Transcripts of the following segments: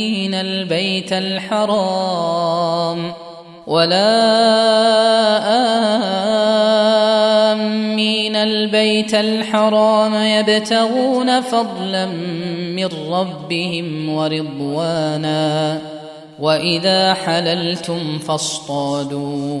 آمين البيت الحرام ولا آمين البيت الحرام يبتغون فضلا من ربهم ورضوانا وإذا حللتم فاصطادوا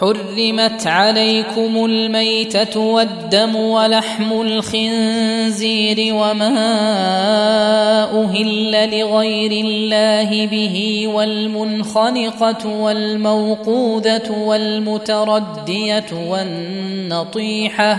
حرمت عليكم الميتة والدم ولحم الخنزير وما أهل لغير الله به والمنخنقة والموقوذة والمتردية والنطيحة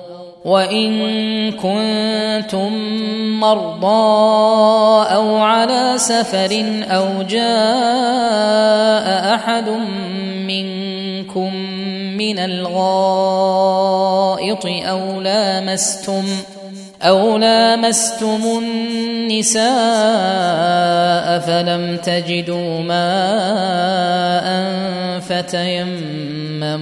وإن كنتم مرضى أو على سفر أو جاء أحد منكم من الغائط أو لامستم أو لامستم النساء فلم تجدوا ماء فتيمموا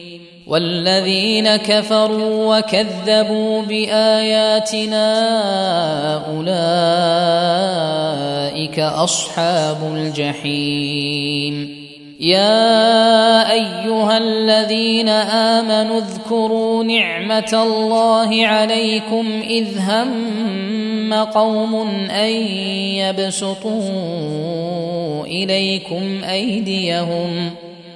والذين كفروا وكذبوا بآياتنا أولئك أصحاب الجحيم. يا أيها الذين آمنوا اذكروا نعمة الله عليكم إذ هم قوم أن يبسطوا إليكم أيديهم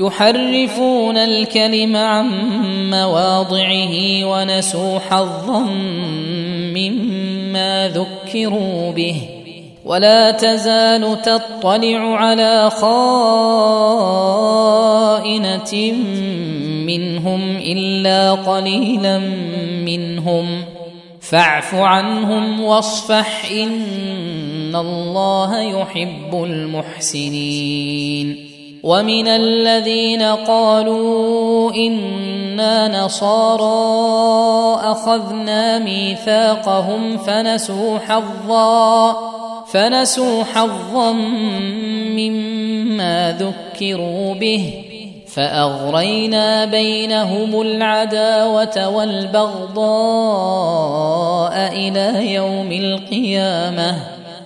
يحرفون الكلم عن مواضعه ونسوا حظا مما ذكروا به. ولا تزال تطلع على خائنة منهم إلا قليلا منهم. فاعف عنهم واصفح إن الله يحب المحسنين. ومن الذين قالوا إنا نصارى أخذنا ميثاقهم فنسوا حظا فنسوا حظا مما ذكروا به فأغرينا بينهم العداوة والبغضاء إلى يوم القيامة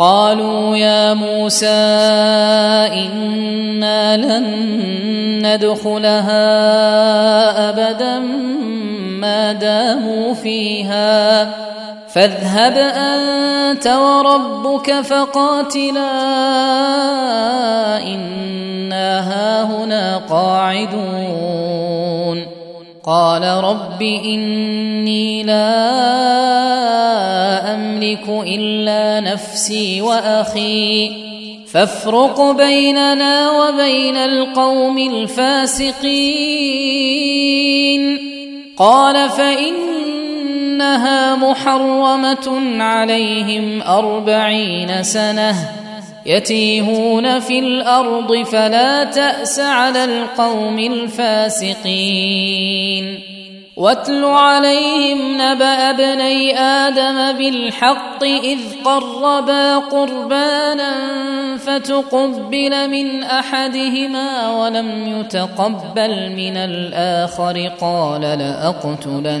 قالوا يا موسى إنا لن ندخلها أبدا ما داموا فيها. فاذهب أنت وربك فقاتلا. إنا هاهنا قاعدون. قال رب إني لا أملك إلا نفسي وأخي. فافرق بيننا وبين القوم الفاسقين. قال فإنها محرمة عليهم أربعين سنة. يتيهون في الأرض فلا تأس على القوم الفاسقين. واتل عليهم نبأ ابني آدم بالحق إذ قربا قربانا فتقبل من أحدهما ولم يتقبل من الآخر قال لأقتلنك.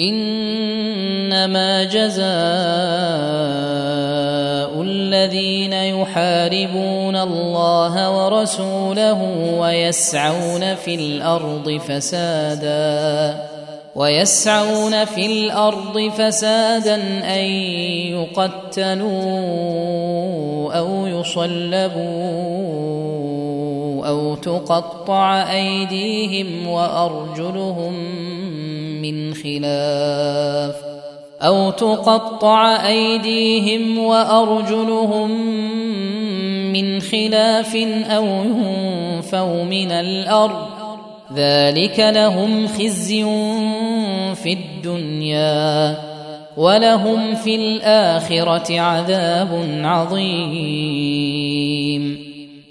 إنما جزاء الذين يحاربون الله ورسوله ويسعون في الأرض فسادا ويسعون في الأرض فسادا أن يقتلوا أو يصلبوا أو تقطع أيديهم وأرجلهم من خلاف أو تقطع أيديهم وأرجلهم من خلاف أو ينفوا من الأرض ذلك لهم خزي في الدنيا ولهم في الآخرة عذاب عظيم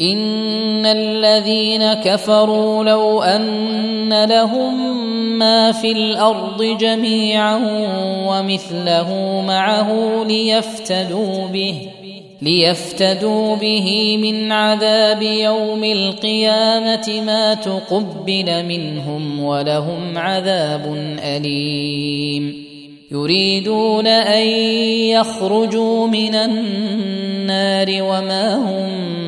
إن الذين كفروا لو أن لهم ما في الأرض جميعا ومثله معه ليفتدوا به ليفتدوا به من عذاب يوم القيامة ما تقبل منهم ولهم عذاب أليم. يريدون أن يخرجوا من النار وما هم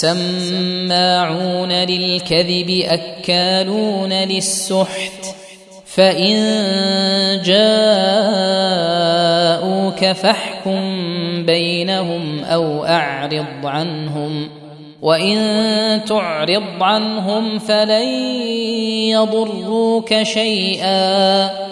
سماعون للكذب أكالون للسحت. فإن جاءوك فاحكم بينهم أو أعرض عنهم. وإن تعرض عنهم فلن يضروك شيئا.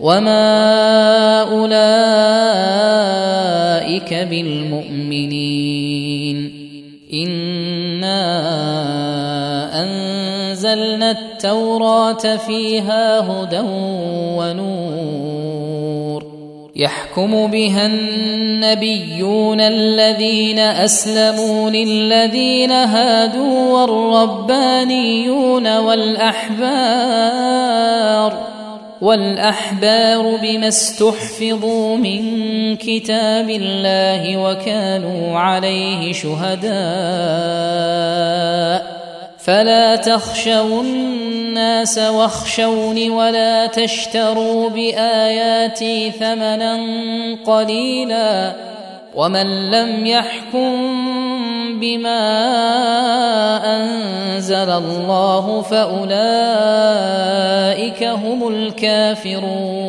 وما اولئك بالمؤمنين انا انزلنا التوراه فيها هدى ونور يحكم بها النبيون الذين اسلموا للذين هادوا والربانيون والاحبار والأحبار بما استحفظوا من كتاب الله وكانوا عليه شهداء. فلا تخشوا الناس واخشوني ولا تشتروا بآياتي ثمنا قليلا. ومن لم يحكم بما انزل الله فاولئك هم الكافرون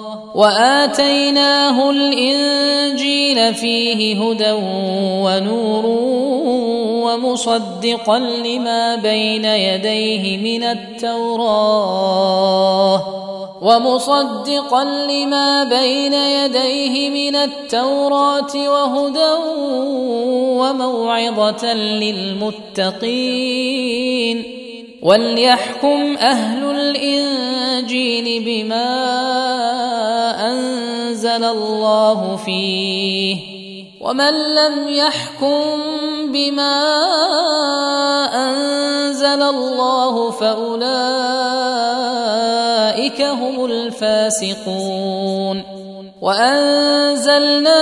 وآتيناه الإنجيل فيه هدى ونور ومصدقا لما بين يديه من التوراة ومصدقا لما بين يديه من التوراة وهدى وموعظة للمتقين وليحكم أهل الانجيل بما انزل الله فيه ومن لم يحكم بما انزل الله فاولئك هم الفاسقون وانزلنا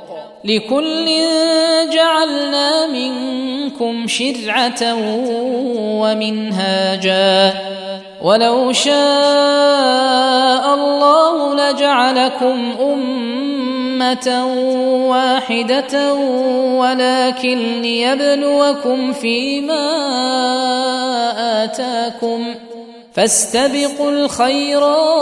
لكل جعلنا منكم شرعة ومنهاجا. ولو شاء الله لجعلكم أمة واحدة ولكن ليبلوكم فيما آتاكم. فاستبقوا الخيرات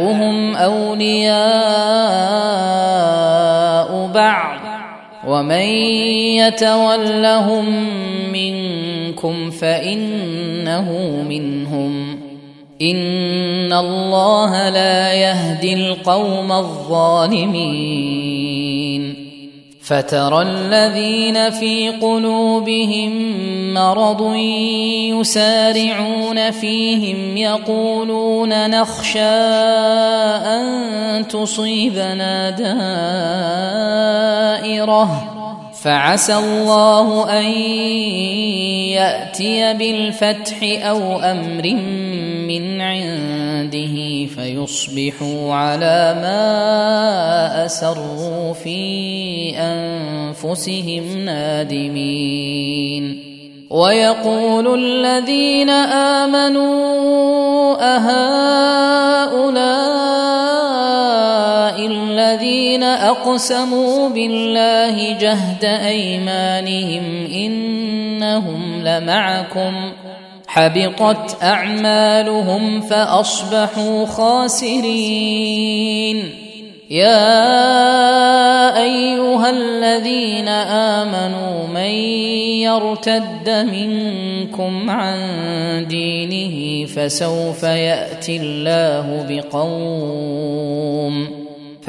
بعضهم أولياء بعض. ومن يتولهم منكم فإنه منهم. إن الله لا يهدي القوم الظالمين. فترى الذين في قلوبهم مرض يسارعون فيهم يقولون نخشى أن تصيبنا دائرة. فعسى الله أن يأتي بالفتح أو أمر من عنده فيصبحوا على ما أسروا في أنفسهم نادمين. ويقول الذين آمنوا أهؤلاء الذين اقسموا بالله جهد ايمانهم انهم لمعكم حبطت اعمالهم فاصبحوا خاسرين يا ايها الذين امنوا من يرتد منكم عن دينه فسوف ياتي الله بقوم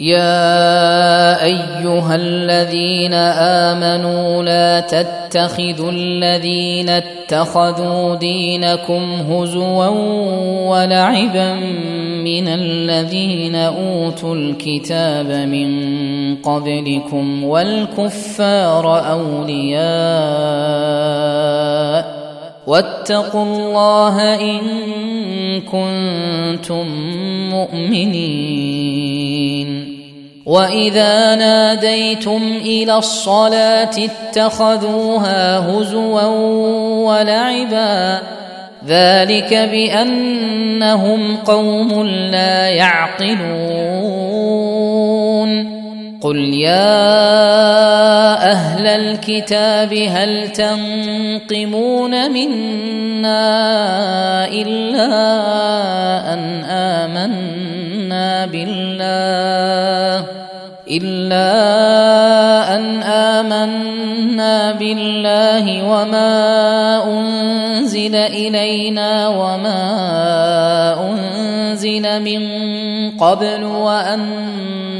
يا أيها الذين آمنوا لا تتخذوا الذين اتخذوا دينكم هزوا ولعبا من الذين أوتوا الكتاب من قبلكم والكفار أولياء واتقوا الله إن كنتم مؤمنين. وإذا ناديتم إلى الصلاة اتخذوها هزوا ولعبا. ذلك بأنهم قوم لا يعقلون. قل يا أهل الكتاب هل تنقمون منا إلا أن آمنا بالله إلا أن آمنا بالله وما أنزل إلينا وما أنزل من قبل وأن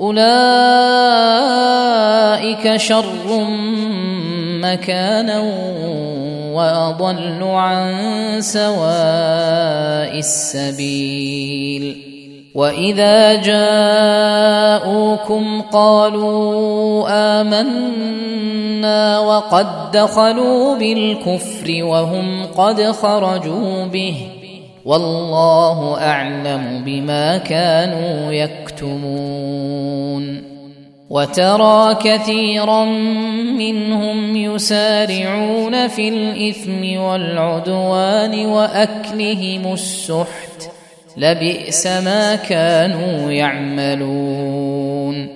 أولئك شر مكانا وأضل عن سواء السبيل. وإذا جاءوكم قالوا آمنا وقد دخلوا بالكفر وهم قد خرجوا به. والله أعلم بما كانوا يكتمون. وترى كثيرا منهم يسارعون في الإثم والعدوان وأكلهم السحت. لبئس ما كانوا يعملون.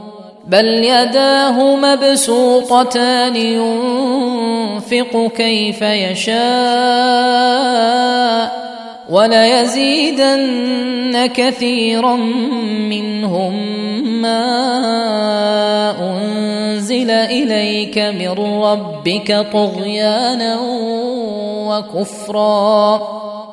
بل يداه مبسوطتان ينفق كيف يشاء وليزيدن كثيرا منهم ما أنزل إليك من ربك طغيانا وكفرا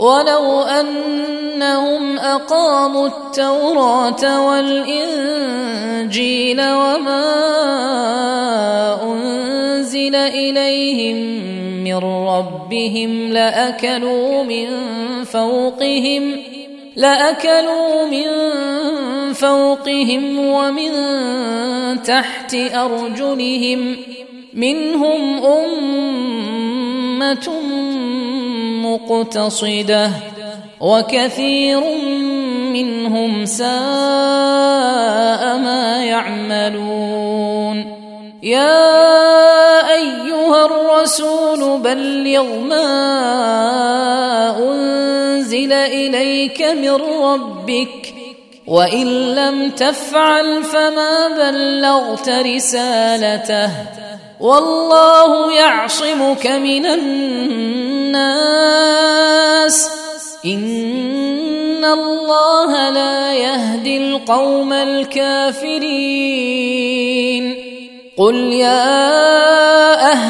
ولو انهم اقاموا التوراه والانجيل وما انزل اليهم من ربهم لاكلوا من فوقهم لاكلوا من فوقهم ومن تحت ارجلهم منهم امه مقتصدة وكثير منهم ساء ما يعملون. يا أيها الرسول بلغ ما أنزل إليك من ربك وإن لم تفعل فما بلغت رسالته. والله يعصمك من الناس. إن الله لا يهدي القوم الكافرين. قل يا أهل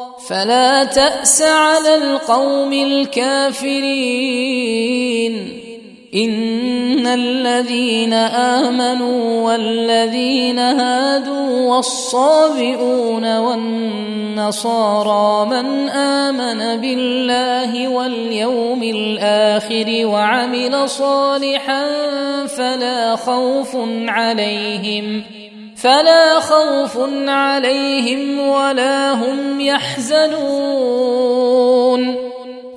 فلا تأس على القوم الكافرين. إن الذين آمنوا والذين هادوا والصابئون والنصارى من آمن بالله واليوم الآخر وعمل صالحا فلا خوف عليهم فلا خوف عليهم ولا هم يحزنون.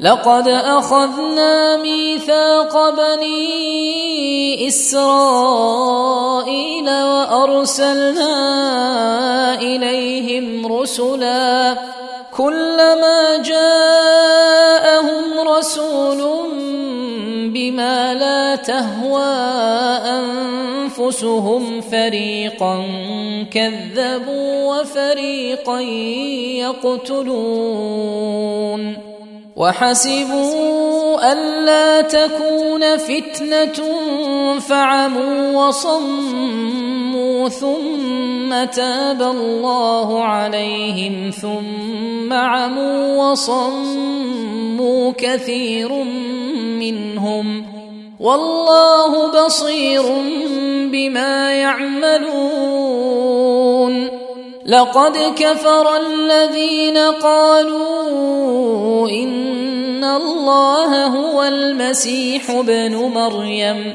لقد أخذنا ميثاق بني إسرائيل وأرسلنا إليهم رسلا. كلما جاءهم رسول بما لا تهوى أنفسهم فريقا كذبوا وفريقا يقتلون وحسبوا الا تكون فتنة فعموا وصموا ثم تاب الله عليهم ثم عموا وصموا كثير منهم والله بصير بما يعملون لقد كفر الذين قالوا إن الله هو المسيح ابن مريم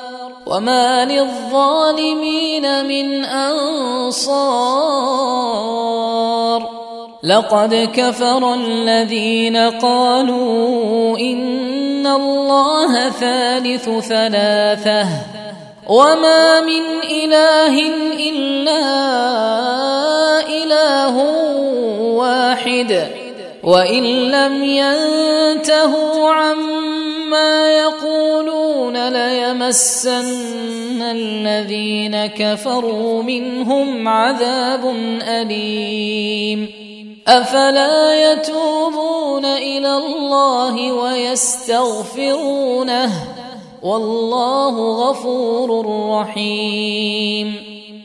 وما للظالمين من انصار لقد كفر الذين قالوا ان الله ثالث ثلاثة وما من اله الا اله واحد وان لم ينتهوا عما يقولون ليمسن الذين كفروا منهم عذاب أليم. أفلا يتوبون إلى الله ويستغفرونه؟ والله غفور رحيم.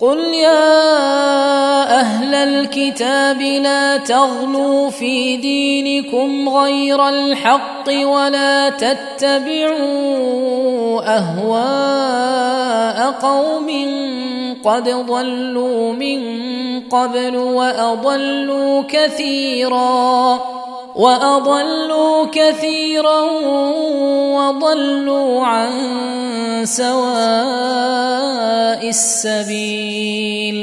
قل يا أهل الكتاب لا تغلوا في دينكم غير الحق ولا تتبعوا اهواء قوم قد ضلوا من قبل واضلوا كثيرا وأضلوا كثيرا وضلوا عن سواء السبيل.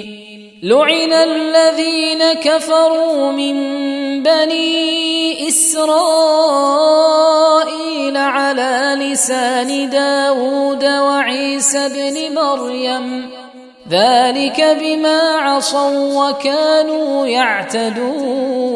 لعن الذين كفروا من بني إسرائيل على لسان داود وعيسى بن مريم. ذلك بما عصوا وكانوا يعتدون.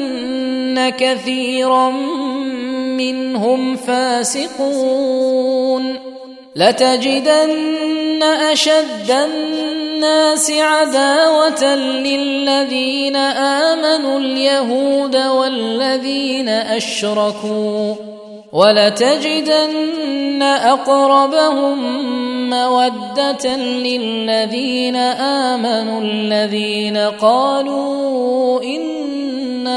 كثيرا منهم فاسقون. لتجدن أشد الناس عداوة للذين آمنوا اليهود والذين أشركوا. ولتجدن أقربهم مودة للذين آمنوا الذين قالوا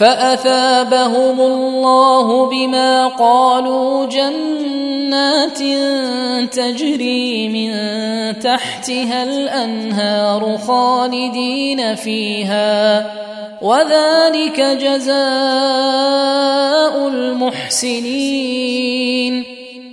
فأثابهم الله بما قالوا جنات تجري من تحتها الأنهار خالدين فيها وذلك جزاء المحسنين.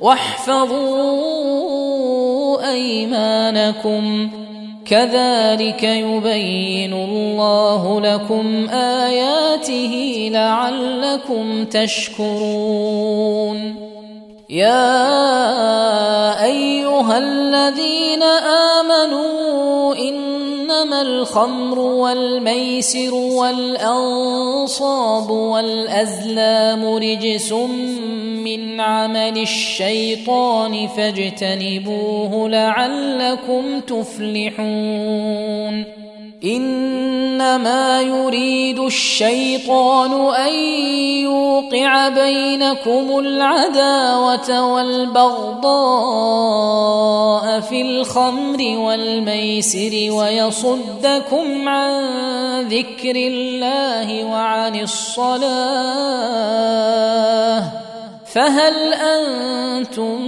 واحفظوا أيمانكم. كذلك يبين الله لكم آياته لعلكم تشكرون. يا أيها الذين آمنوا إنما الخمر والميسر والأنصاب والأزلام رجس من عمل الشيطان فاجتنبوه لعلكم تفلحون. إنما يريد الشيطان أن يوقع بينكم العداوة والبغضاء في الخمر والميسر ويصدكم عن ذكر الله وعن الصلاة. فهل أنتم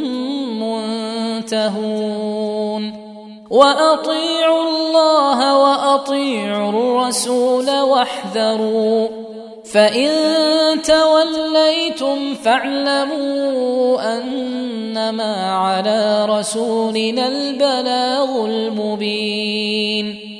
منتهون؟ وأطيعوا الله وأطيعوا الرسول واحذروا فإن توليتم فاعلموا أنما على رسولنا البلاغ المبين.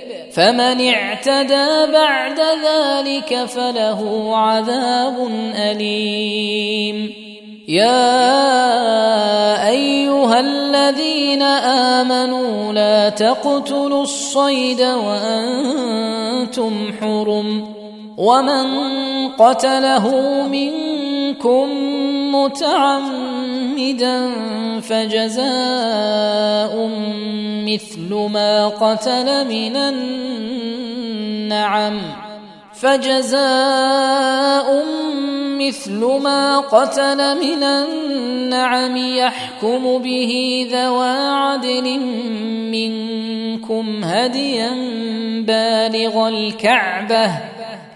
فمن اعتدى بعد ذلك فله عذاب أليم. يا أيها الذين آمنوا لا تقتلوا الصيد وأنتم حرم. ومن قتله منكم متعمدا فجزاء مثل ما قتل من النعم فجزاء مثل ما قتل من النعم يحكم به ذوى عدل منكم هديا بالغ الكعبة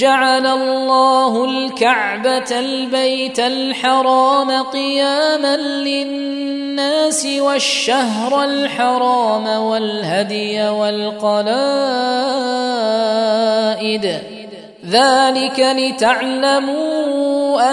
جعل الله الكعبة البيت الحرام قياما للناس والشهر الحرام والهدي والقلائد. ذلك لتعلموا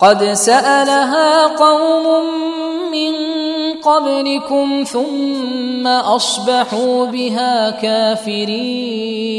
قد سألها قوم من قبلكم ثم أصبحوا بها كافرين.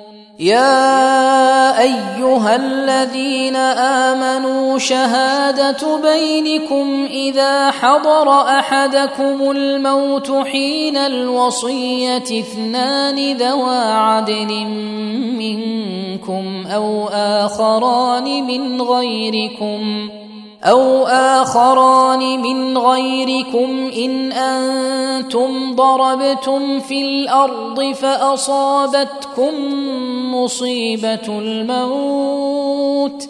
يا أيها الذين آمنوا شهادة بينكم إذا حضر أحدكم الموت حين الوصية اثنان ذوى عدل منكم أو آخران من غيركم أو آخران من غيركم إن أنتم ضربتم في الأرض فأصابتكم مصيبة الموت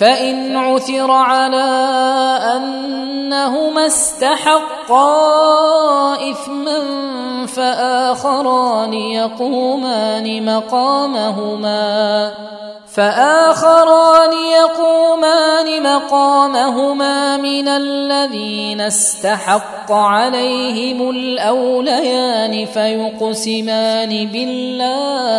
فإن عثر على أنهما استحقا إثما فآخران يقومان مقامهما فآخران يقومان مقامهما من الذين استحق عليهم الأوليان فيقسمان بالله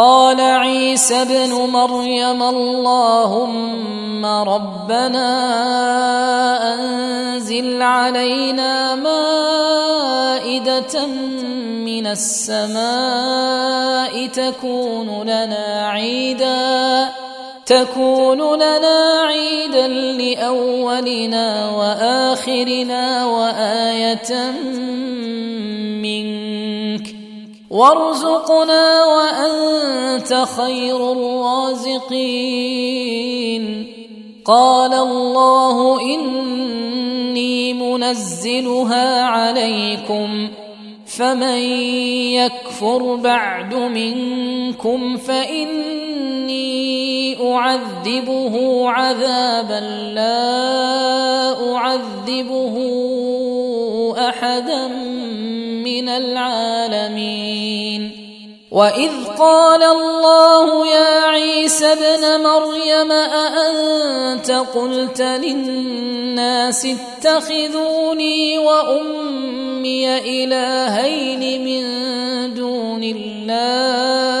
قال عيسى ابن مريم اللهم ربنا أنزل علينا مائدة من السماء تكون لنا عيدا تكون لنا عيدا لأولنا وآخرنا وآية منك. وارزقنا وأنت خير الرازقين. قال الله إني منزلها عليكم فمن يكفر بعد منكم فإني أعذبه عذابا لا أعذبه أحدا من العالمين. وإذ قال الله يا عيسى ابن مريم أأنت قلت للناس اتخذوني وأمي إلهين من دون الله؟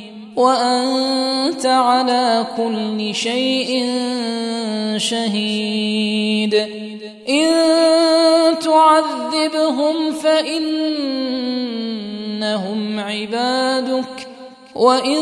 وأنت على كل شيء شهيد. إن تعذبهم فإنهم عبادك وإن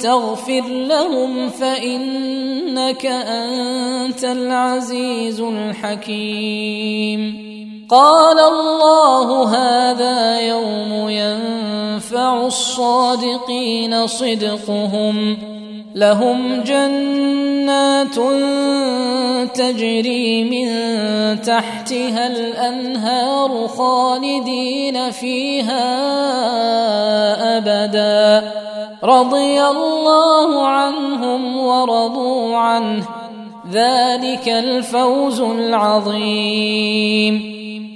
تغفر لهم فإنك أنت العزيز الحكيم. قال الله هذا يوم ينفع الصادقين صدقهم. لهم جنات تجري من تحتها الأنهار خالدين فيها أبدا. رضي الله عنهم ورضوا عنه. ذلك الفوز العظيم.